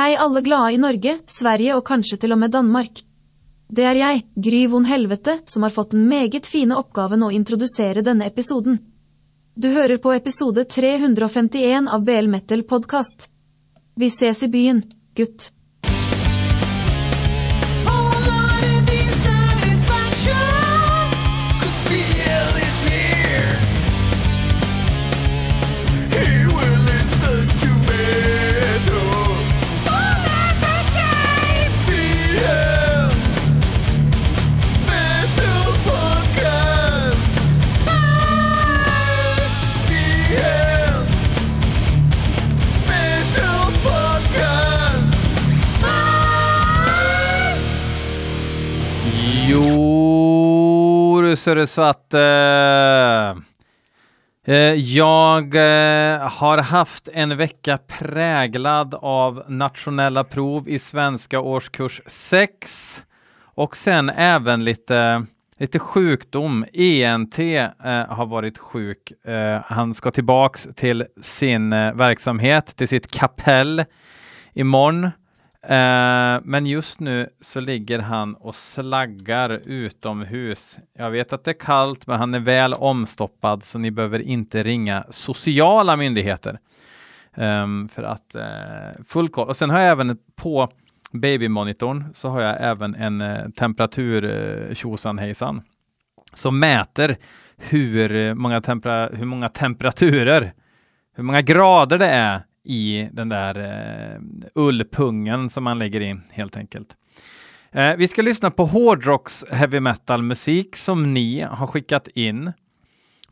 Hei alle glade i Norge, Sverige och kanske till och med Danmark. Det är jag, Gry von Helvete, som har fått den meget fine oppgaven å introducera denna episoden. Du hører på episode 351 av BL Metal Podcast. Vi ses i byen, gutt. Nu så är det så att eh, eh, jag eh, har haft en vecka präglad av nationella prov i svenska årskurs 6 och sen även lite, lite sjukdom. ENT eh, har varit sjuk. Eh, han ska tillbaks till sin eh, verksamhet, till sitt kapell imorgon. Eh, men just nu så ligger han och slaggar utomhus. Jag vet att det är kallt, men han är väl omstoppad så ni behöver inte ringa sociala myndigheter. Um, för att uh, full koll. Och sen har jag även på babymonitorn så har jag även en uh, temperatur eh, uh, tjosan hejsan som mäter hur många, tempera hur många temperaturer, hur många grader det är i den där eh, ullpungen som man lägger in helt enkelt. Eh, vi ska lyssna på hårdrocks heavy metal musik som ni har skickat in.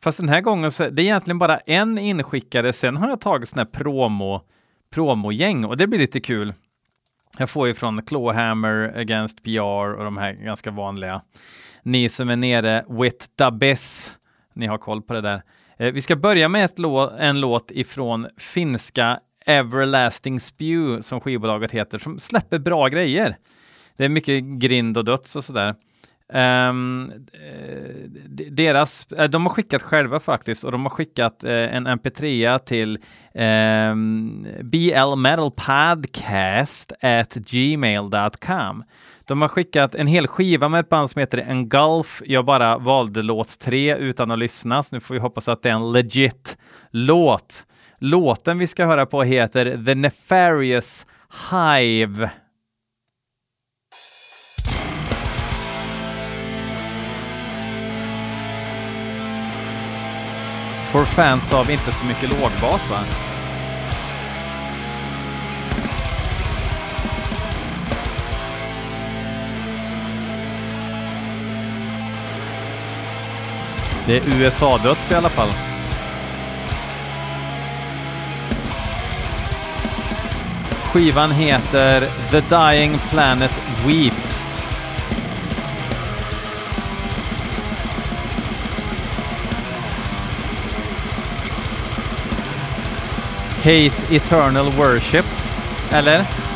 Fast den här gången så är det egentligen bara en inskickare. Sen har jag tagit sådana här promo, promogäng och det blir lite kul. Jag får ju från Clawhammer, Against PR och de här ganska vanliga. Ni som är nere with the biz, ni har koll på det där. Eh, vi ska börja med lå en låt ifrån finska Everlasting Spew som skivbolaget heter, som släpper bra grejer. Det är mycket grind och döds och sådär. Um, deras, eh, de har skickat själva faktiskt och de har skickat eh, en mp3 till ehm, um, blmetalpodcast at gmail.com. De har skickat en hel skiva med ett band som heter Engulf. Jag bara valde låt tre utan att lyssna, så nu får vi hoppas att det är en legit låt. Låten vi ska höra på heter The Nefarious Hive. For fans av inte så mycket lågbas va? Det är USA-döds i alla fall. Skivan heter The Dying Planet Weeps. Hate Eternal Worship, eller?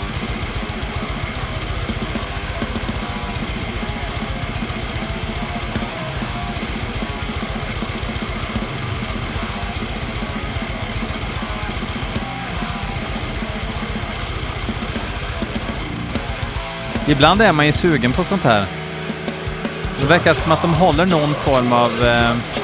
Ibland är man ju sugen på sånt här. Det verkar som att de håller någon form av... Eh...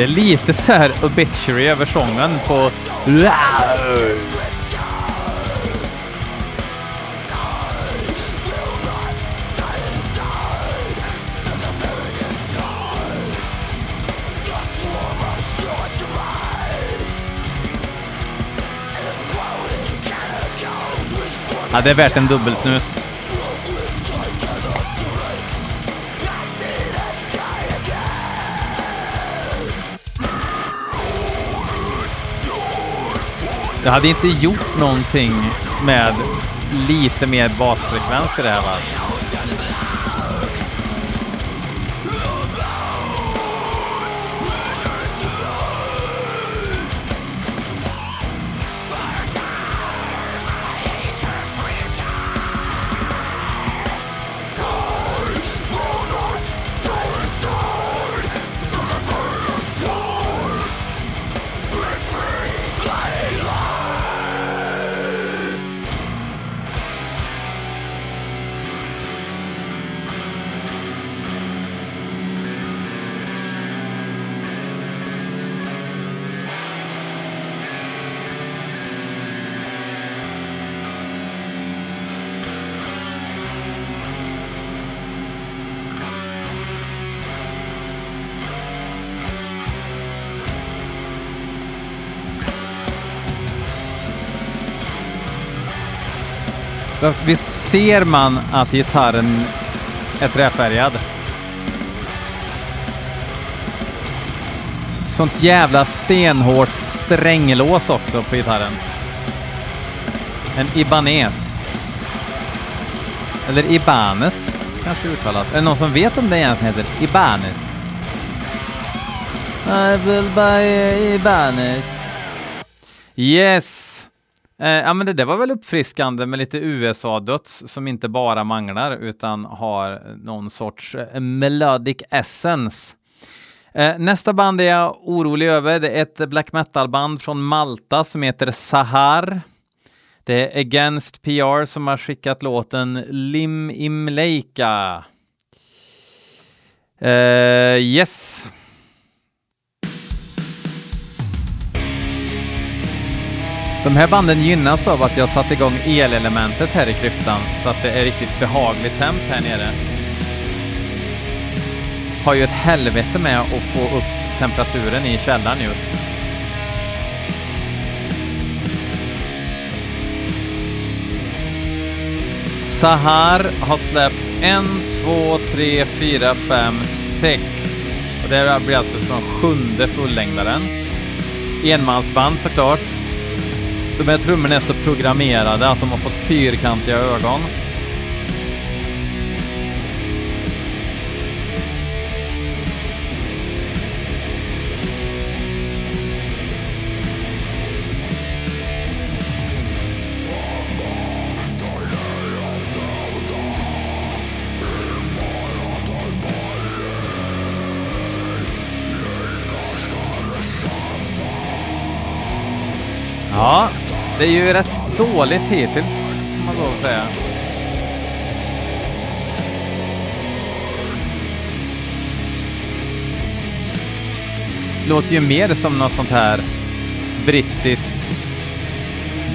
Det är lite så här obituary över sången på... Ja, det är värt en dubbelsnus. Jag hade inte gjort någonting med lite mer basfrekvens i det här va? Visst ser man att gitarren är träfärgad? Sånt jävla stenhårt stränglås också på gitarren. En Ibanez. Eller Ibanez kanske uttalas. Är det någon som vet om det egentligen heter Ibanez? I will buy Ibanez. Yes! Eh, ja men det där var väl uppfriskande med lite USA-döds som inte bara manglar utan har någon sorts eh, melodic essence. Eh, nästa band är jag orolig över. Det är ett black metal-band från Malta som heter Sahar. Det är Against PR som har skickat låten Lim Imleika. Eh, yes. De här banden gynnas av att jag satt igång elelementet här i kryptan så att det är riktigt behagligt temp här nere. Har ju ett helvete med att få upp temperaturen i källaren just. Sahar har släppt en, två, tre, fyra, fem, sex. Och det blir alltså från sjunde fullängdaren. Enmansband såklart. De här trummorna är så programmerade att de har fått fyrkantiga ögon. Det är ju rätt dåligt hittills, kan man lov att säga. Låter ju mer som något sånt här brittiskt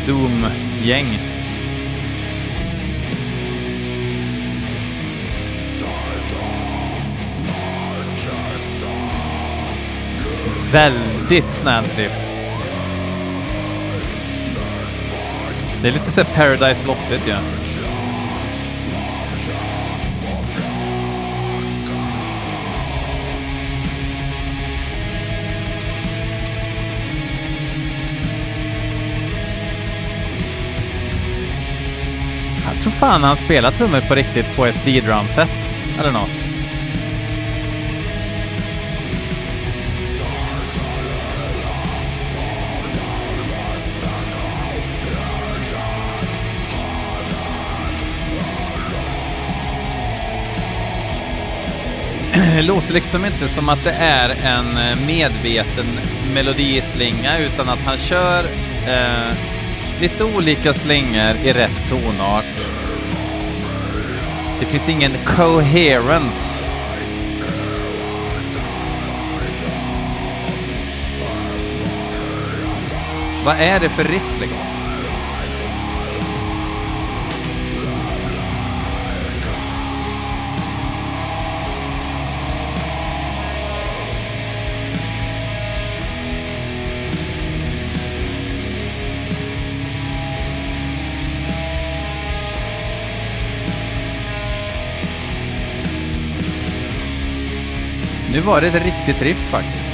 Doom-gäng. Väldigt snällt riff. Det är lite så Paradise Lost-igt ju. Ja. Jag tror fan han spelar trummor på riktigt på ett D-drum-set eller något. Låter liksom inte som att det är en eh, medveten melodislinga utan att han kör eh, lite olika slingor i rätt tonart. Det finns ingen coherence. Vad är det för riff liksom? Nu var det ett riktigt riff faktiskt.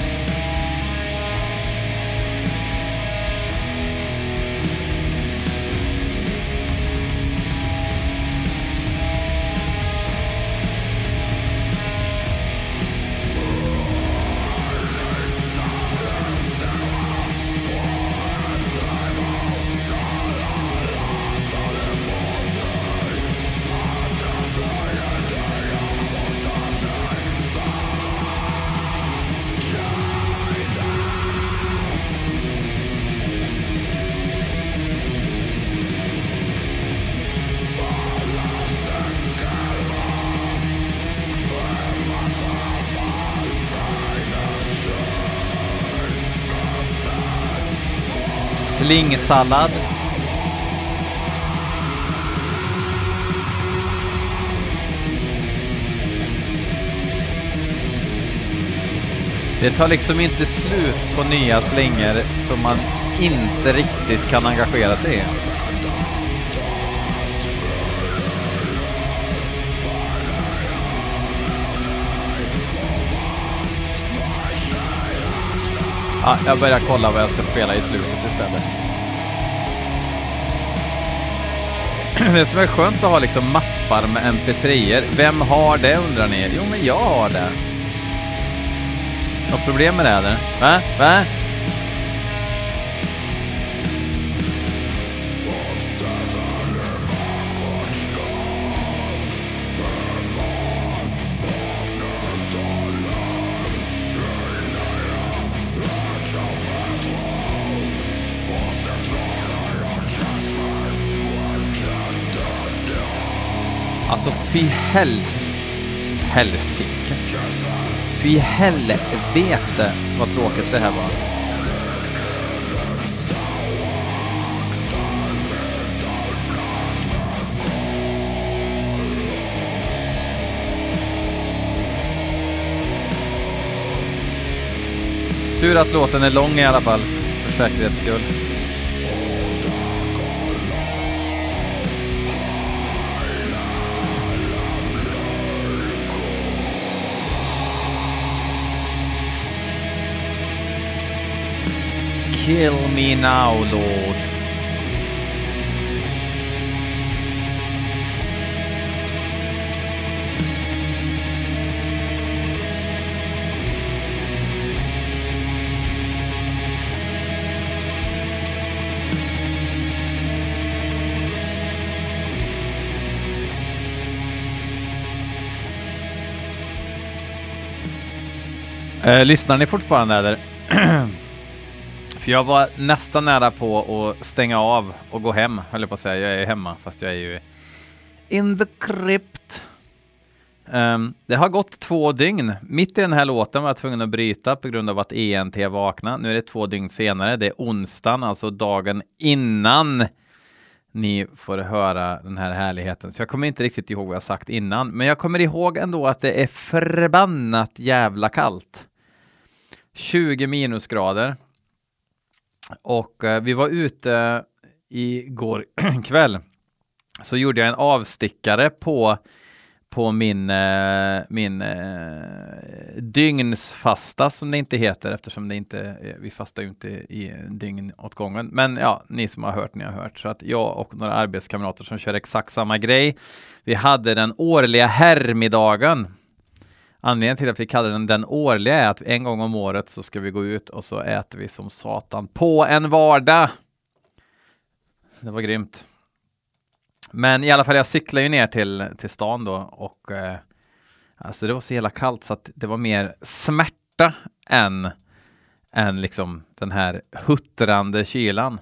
slingsallad. Det tar liksom inte slut på nya slingor som man inte riktigt kan engagera sig i. Ja, jag börjar kolla vad jag ska spela i slutet istället. Det som är skönt att ha liksom mappar med mp3er. Vem har det undrar ni? Jo, men jag har det. Något problem med det eller? Va? Va? Alltså fy helsike. Fy helvete vad tråkigt det här var. Tur att låten är lång i alla fall, för säkerhets skull. Kill me now, Lord. Eh, lyssnar ni fortfarande eller? För jag var nästan nära på att stänga av och gå hem, höll jag på att säga. Jag är ju hemma, fast jag är ju in the crypt. Um, det har gått två dygn. Mitt i den här låten var jag tvungen att bryta på grund av att ENT vaknade. Nu är det två dygn senare. Det är onsdagen, alltså dagen innan ni får höra den här härligheten. Så jag kommer inte riktigt ihåg vad jag sagt innan. Men jag kommer ihåg ändå att det är förbannat jävla kallt. 20 minusgrader. Och eh, vi var ute eh, igår kväll. Så gjorde jag en avstickare på, på min, eh, min eh, dygnsfasta som det inte heter eftersom det inte, vi fastar ju inte i dygn åt gången. Men ja, ni som har hört, ni har hört. Så att jag och några arbetskamrater som kör exakt samma grej. Vi hade den årliga herrmiddagen Anledningen till att vi kallar den den årliga är att en gång om året så ska vi gå ut och så äter vi som satan på en vardag. Det var grymt. Men i alla fall, jag cyklade ju ner till, till stan då och eh, alltså det var så jävla kallt så att det var mer smärta än, än liksom den här huttrande kylan.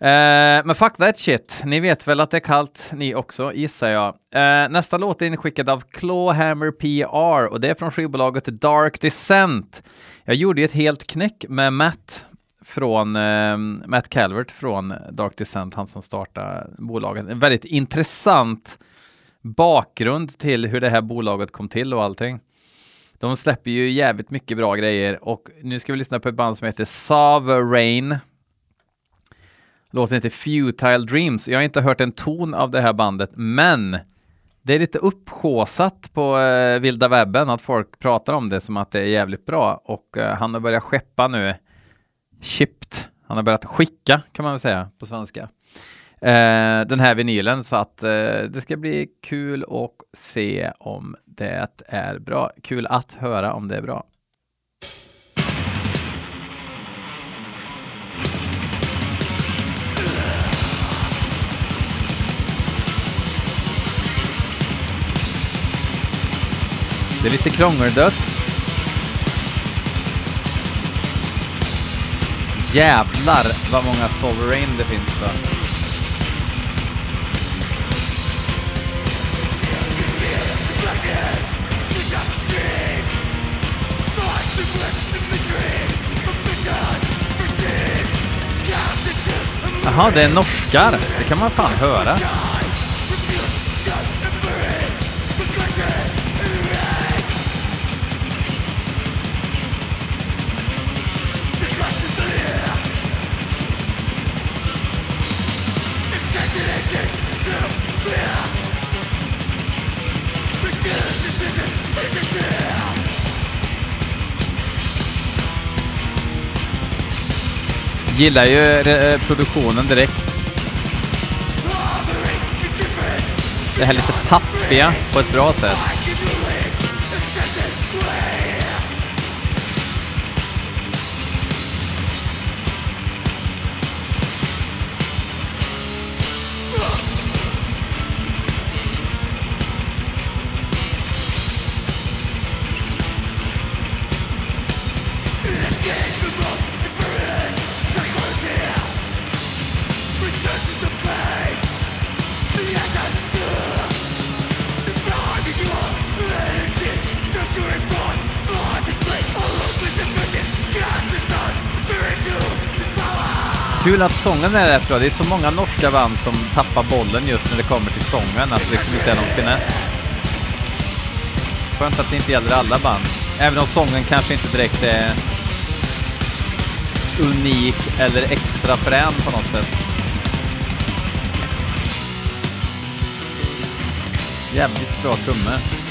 Eh, men fuck that shit. Ni vet väl att det är kallt ni också, gissar jag. Eh, nästa låt är inskickad av Clawhammer PR och det är från skivbolaget Dark Descent. Jag gjorde ju ett helt knäck med Matt från eh, Matt Calvert från Dark Descent, han som startade bolaget. En väldigt intressant bakgrund till hur det här bolaget kom till och allting. De släpper ju jävligt mycket bra grejer och nu ska vi lyssna på ett band som heter Sovereign Låten heter Futile Dreams. Jag har inte hört en ton av det här bandet, men det är lite upphåsat på eh, vilda webben att folk pratar om det som att det är jävligt bra och eh, han har börjat skeppa nu chipped. Han har börjat skicka kan man väl säga på svenska. Eh, den här vinylen så att eh, det ska bli kul att se om det är bra. Kul att höra om det är bra. Det är lite krångeldöds. Jävlar vad många Sovereign det finns då. Jaha, det är norskar. Det kan man fan höra. Gillar ju eh, produktionen direkt. Det här lite pappiga på ett bra sätt. Kul att sången är rätt bra. Det är så många norska band som tappar bollen just när det kommer till sången, att det liksom inte är någon finess. Skönt att det inte gäller alla band. Även om sången kanske inte direkt är unik eller extra frän på något sätt. Jävligt bra trummor.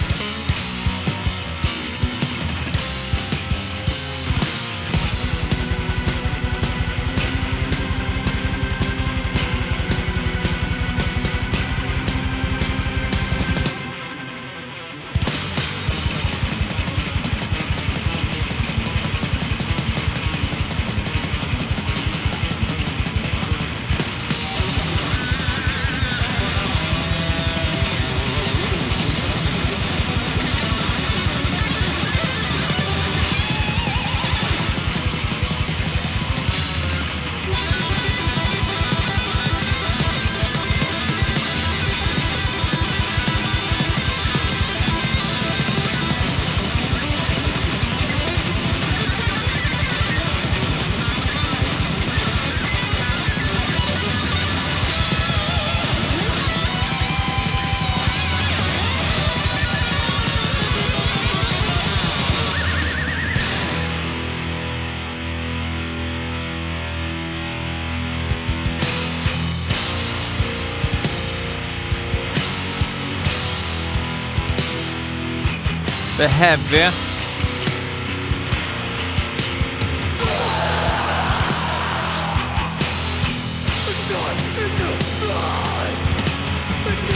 Det är heavy.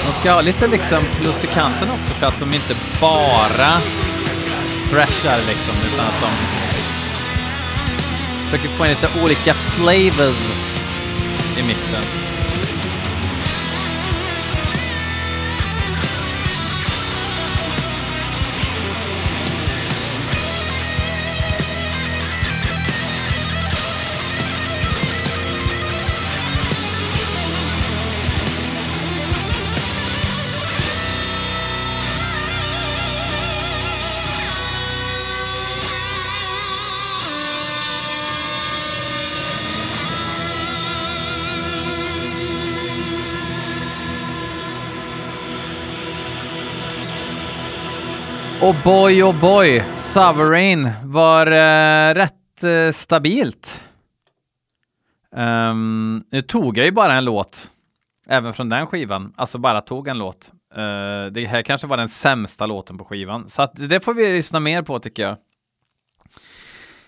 De ska ha lite liksom plus i kanten också för att de inte bara thrashar liksom, utan att de försöker få in lite olika flavors i mixen. Och boy, oh boy, Sovereign var eh, rätt eh, stabilt. Um, nu tog jag ju bara en låt, även från den skivan. Alltså bara tog en låt. Uh, det här kanske var den sämsta låten på skivan, så att det får vi lyssna mer på tycker jag.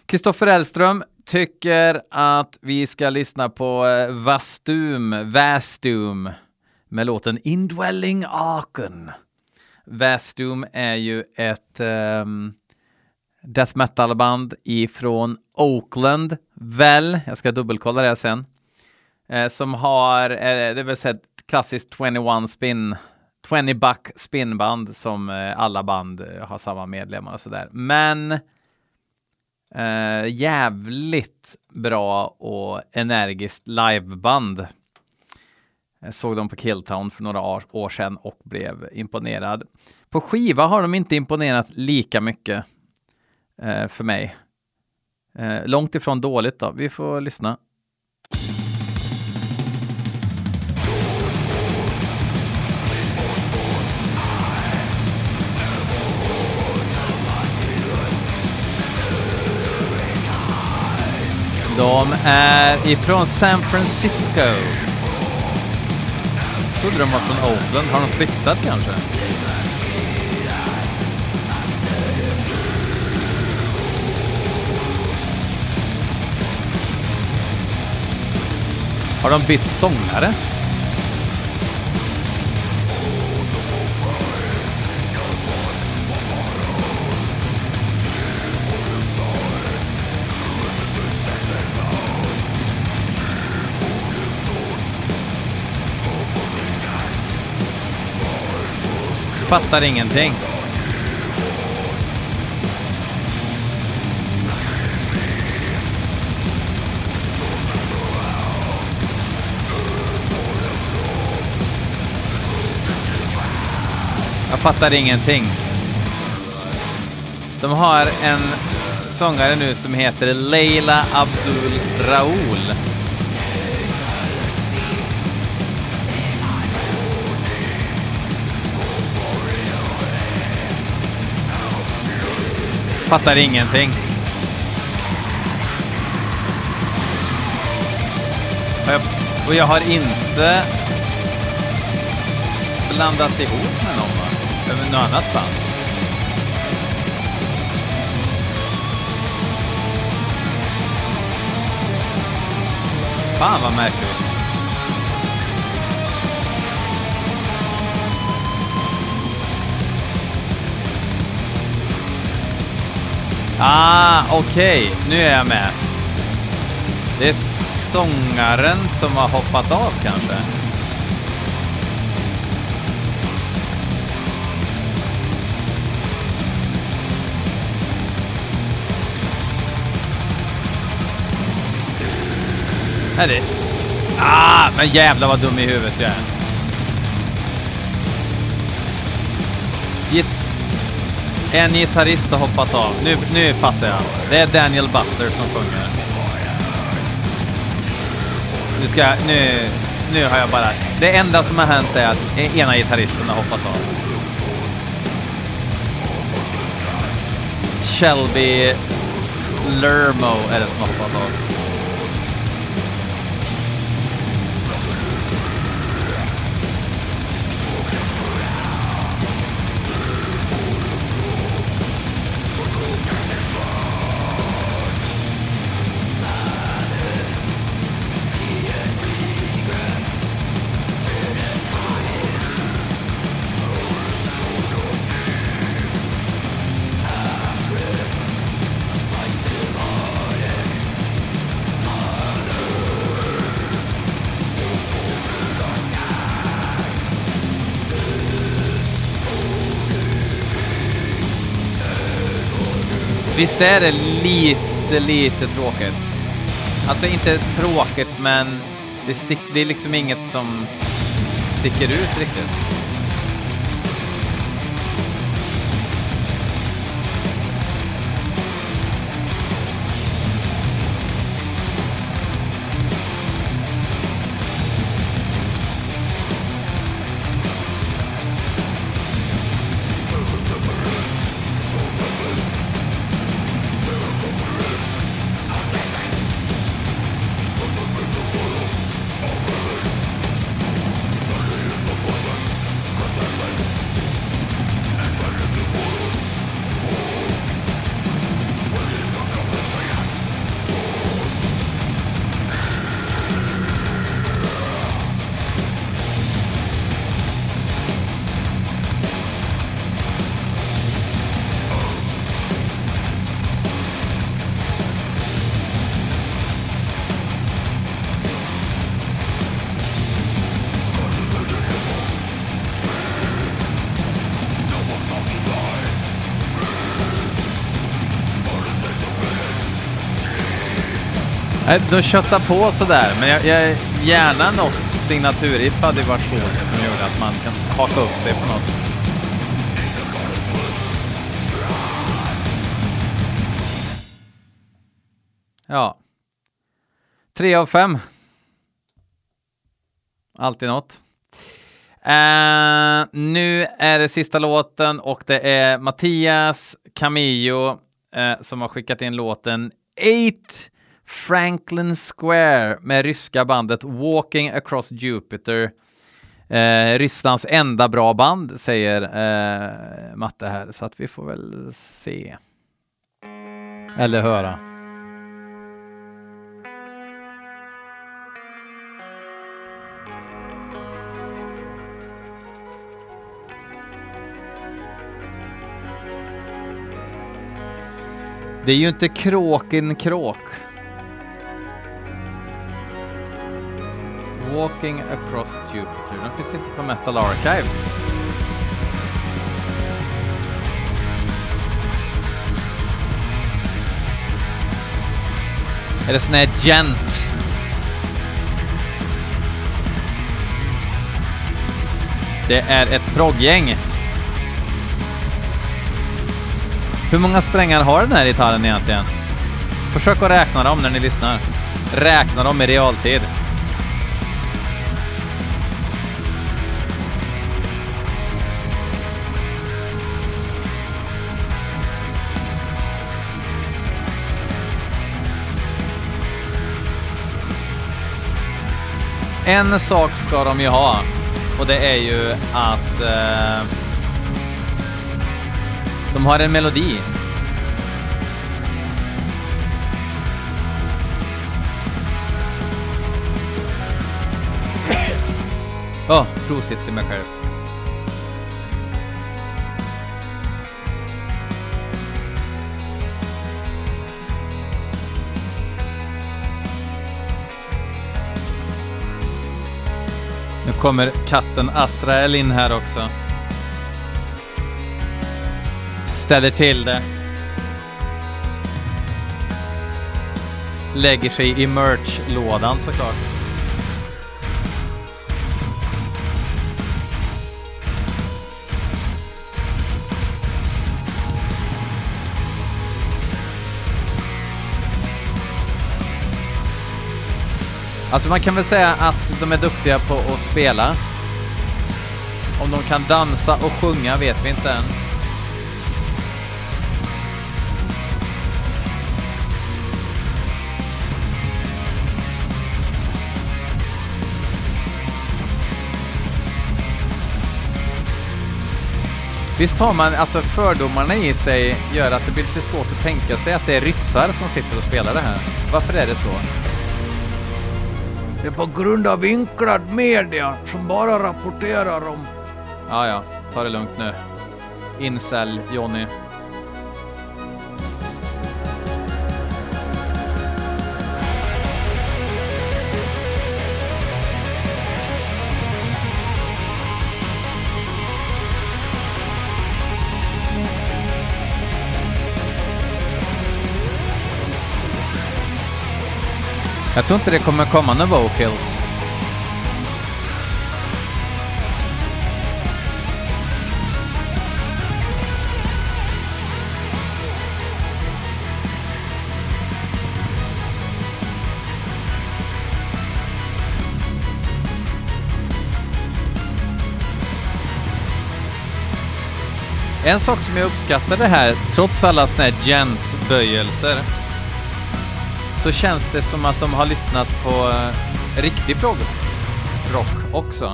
Kristoffer Elström tycker att vi ska lyssna på eh, Vastum, Vastum med låten Indwelling Arken. Vastum är ju ett um, death metal-band ifrån Oakland, väl, jag ska dubbelkolla det sen, eh, som har, eh, det vill säga ett klassiskt 21 spin, 20 buck spinband som eh, alla band eh, har samma medlemmar och sådär. Men eh, jävligt bra och energiskt liveband. Jag såg dem på Killtown för några år, sedan och blev imponerad. På skiva har de inte imponerat lika mycket eh, för mig. Eh, långt ifrån dåligt då. Vi får lyssna. De är ifrån San Francisco trodde de var från Oakland. Har de flyttat kanske? Har de bytt sångare? Fattar ingenting. Jag fattar ingenting. De har en sångare nu som heter Leila Abdul Raoul. Fattar ingenting. Och jag, och jag har inte blandat ihop med någon va? Eller något annat band. Fan vad märkligt. Ah, okej. Okay. Nu är jag med. Det är sångaren som har hoppat av kanske. Är det? Ah, men jävlar vad dum i huvudet jag är. En gitarrist har hoppat av. Nu, nu fattar jag. Det är Daniel Butler som sjunger. Nu ska jag, nu, nu har jag bara... Det enda som har hänt är att ena gitarristen har hoppat av. Shelby Lermo är det som har hoppat av. Visst är det lite, lite tråkigt? Alltså inte tråkigt, men det, stick, det är liksom inget som sticker ut riktigt. Äh, de köttar på sådär, men jag, jag, gärna något signaturriff hade varit coolt som gjorde att man kan haka upp sig på något. Ja. Tre av fem. Alltid något. Uh, nu är det sista låten och det är Mattias Camillo uh, som har skickat in låten Eight Franklin Square med ryska bandet Walking Across Jupiter. Eh, Rysslands enda bra band säger eh, Matte här, så att vi får väl se. Eller höra. Det är ju inte Kråken Kråk. Walking across Jupiter. Den finns inte på Metal Archives. Är det sån här gent? Det är ett progggäng. Hur många strängar har den här gitarren egentligen? Försök att räkna dem när ni lyssnar. Räkna dem i realtid. En sak ska de ju ha och det är ju att eh, de har en melodi. Åh, oh, prosit till mig själv. Kommer katten Azrael in här också. Ställer till det. Lägger sig i merch-lådan såklart. Alltså man kan väl säga att de är duktiga på att spela. Om de kan dansa och sjunga vet vi inte än. Visst har man, alltså fördomarna i sig gör att det blir lite svårt att tänka sig att det är ryssar som sitter och spelar det här. Varför är det så? Det är på grund av vinklad media som bara rapporterar om... Ja, ja, ta det lugnt nu. Incel, Jonny. Jag tror inte det kommer komma några vocals. En sak som jag uppskattade här, trots alla såna här gent-böjelser, så känns det som att de har lyssnat på eh, riktig prog-rock också.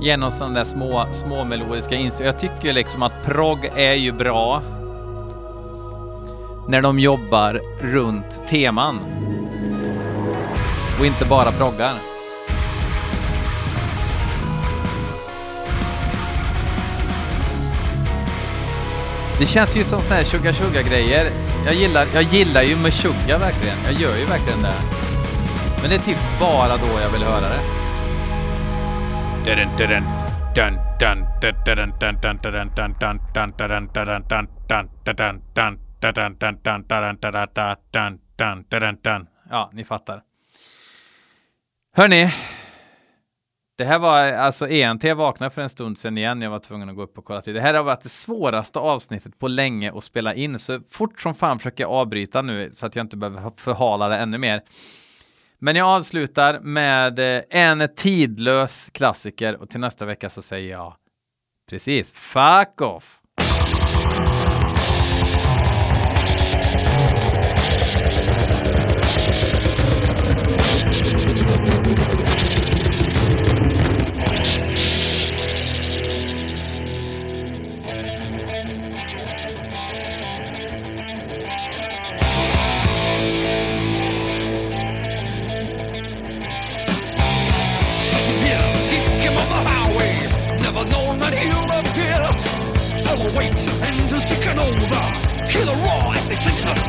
Genom sådana där små, små melodiska inslag. Jag tycker liksom att prog är ju bra när de jobbar runt teman. Och inte bara proggar. Det känns ju som såna här tjugga tjugga grejer jag gillar, jag gillar ju Meshuggah verkligen. Jag gör ju verkligen det. Men det är typ bara då jag vill höra det. Ja, ni fattar. Hörni, det här var alltså ENT vaknade för en stund sedan igen. Jag var tvungen att gå upp och kolla till. Det här har varit det svåraste avsnittet på länge att spela in, så fort som fan försöker jag avbryta nu så att jag inte behöver förhala det ännu mer. Men jag avslutar med eh, en tidlös klassiker och till nästa vecka så säger jag precis fuck off.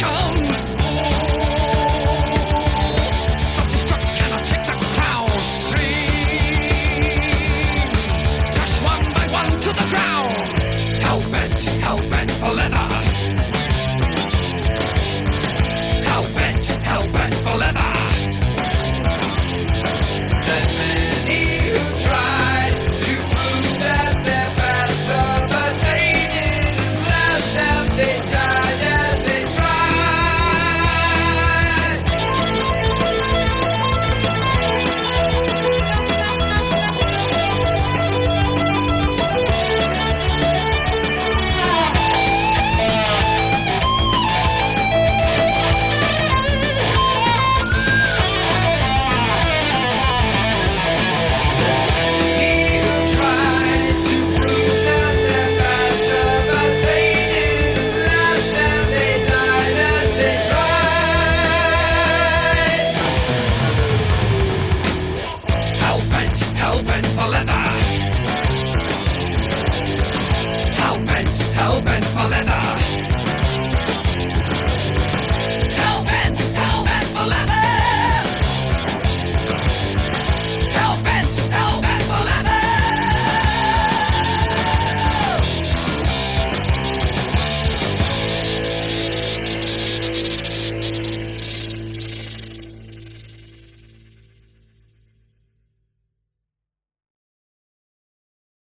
Sean